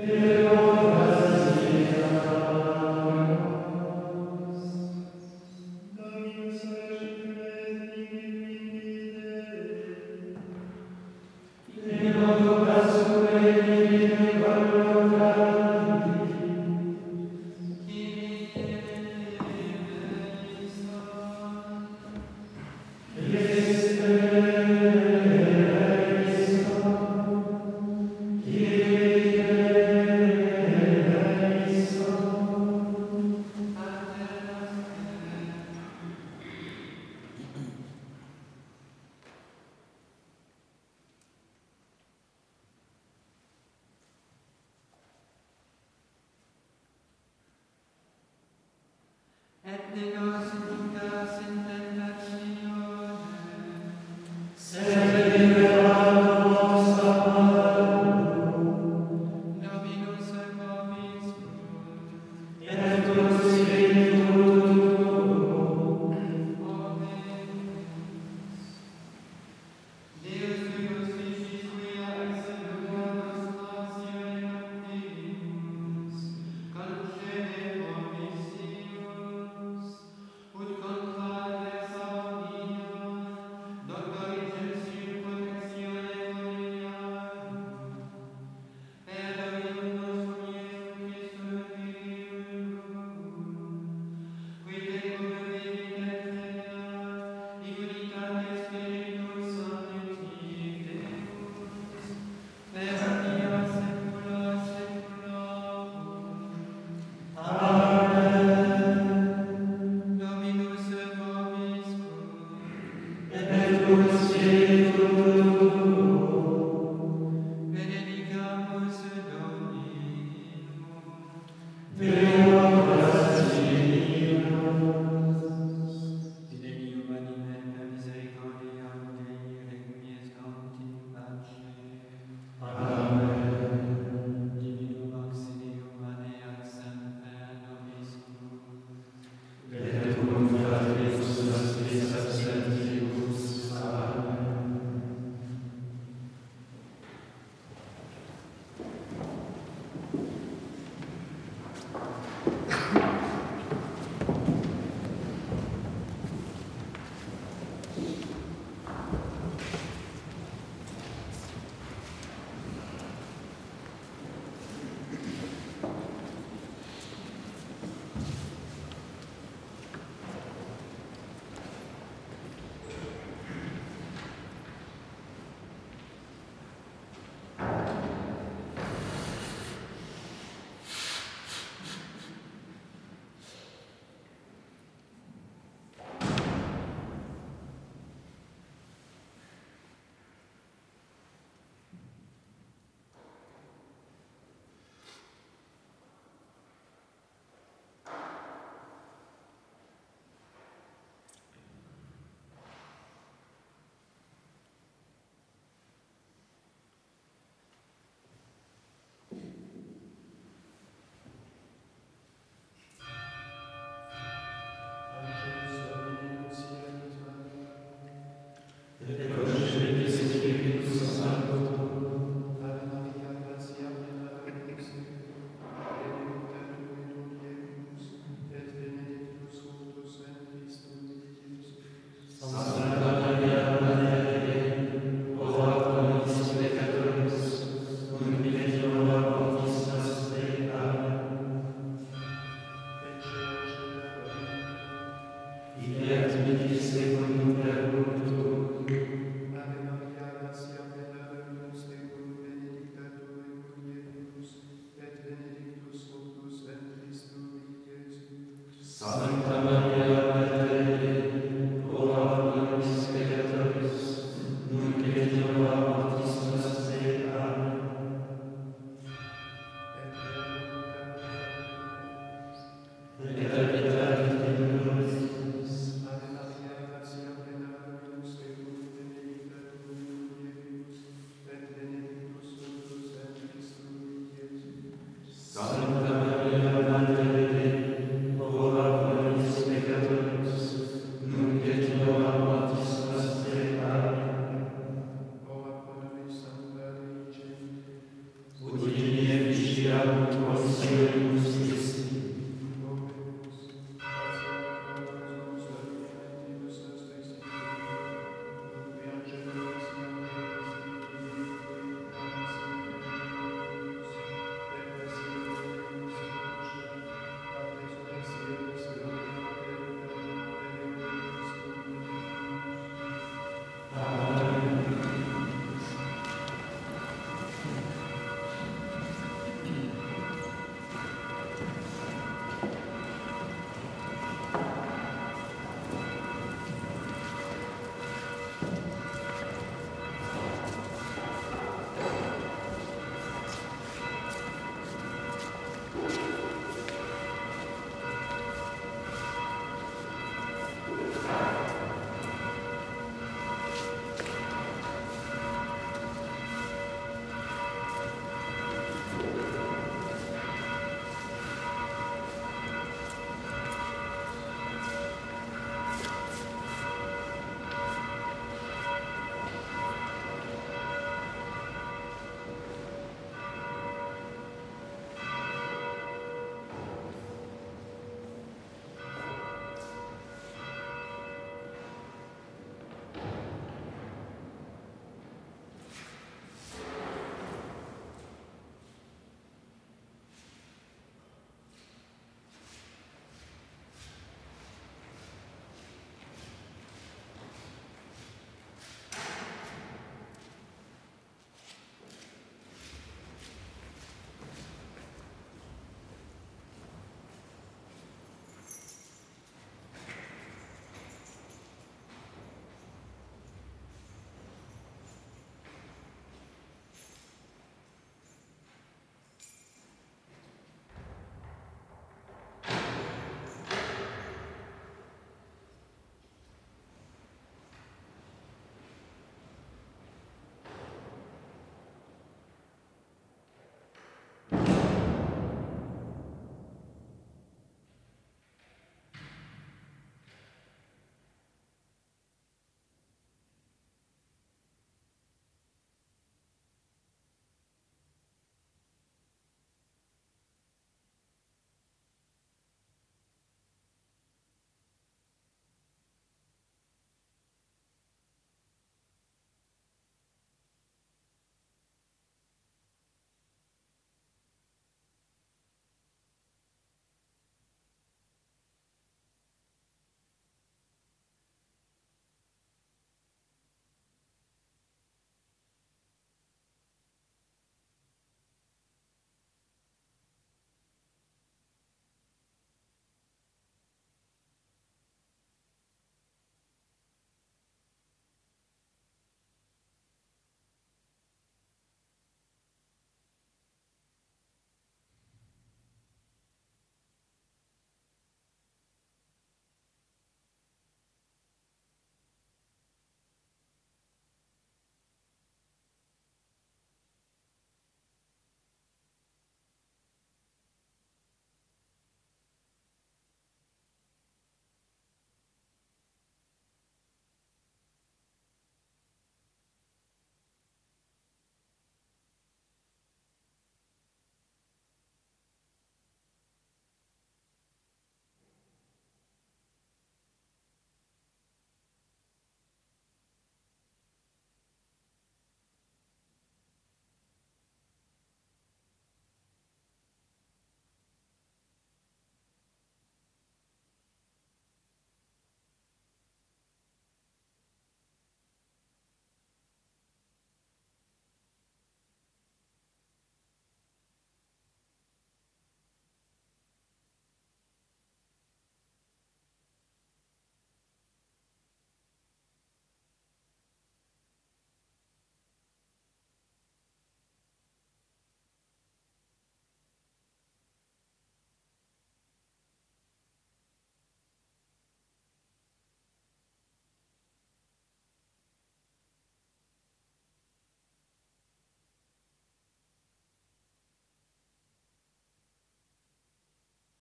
Amen. Son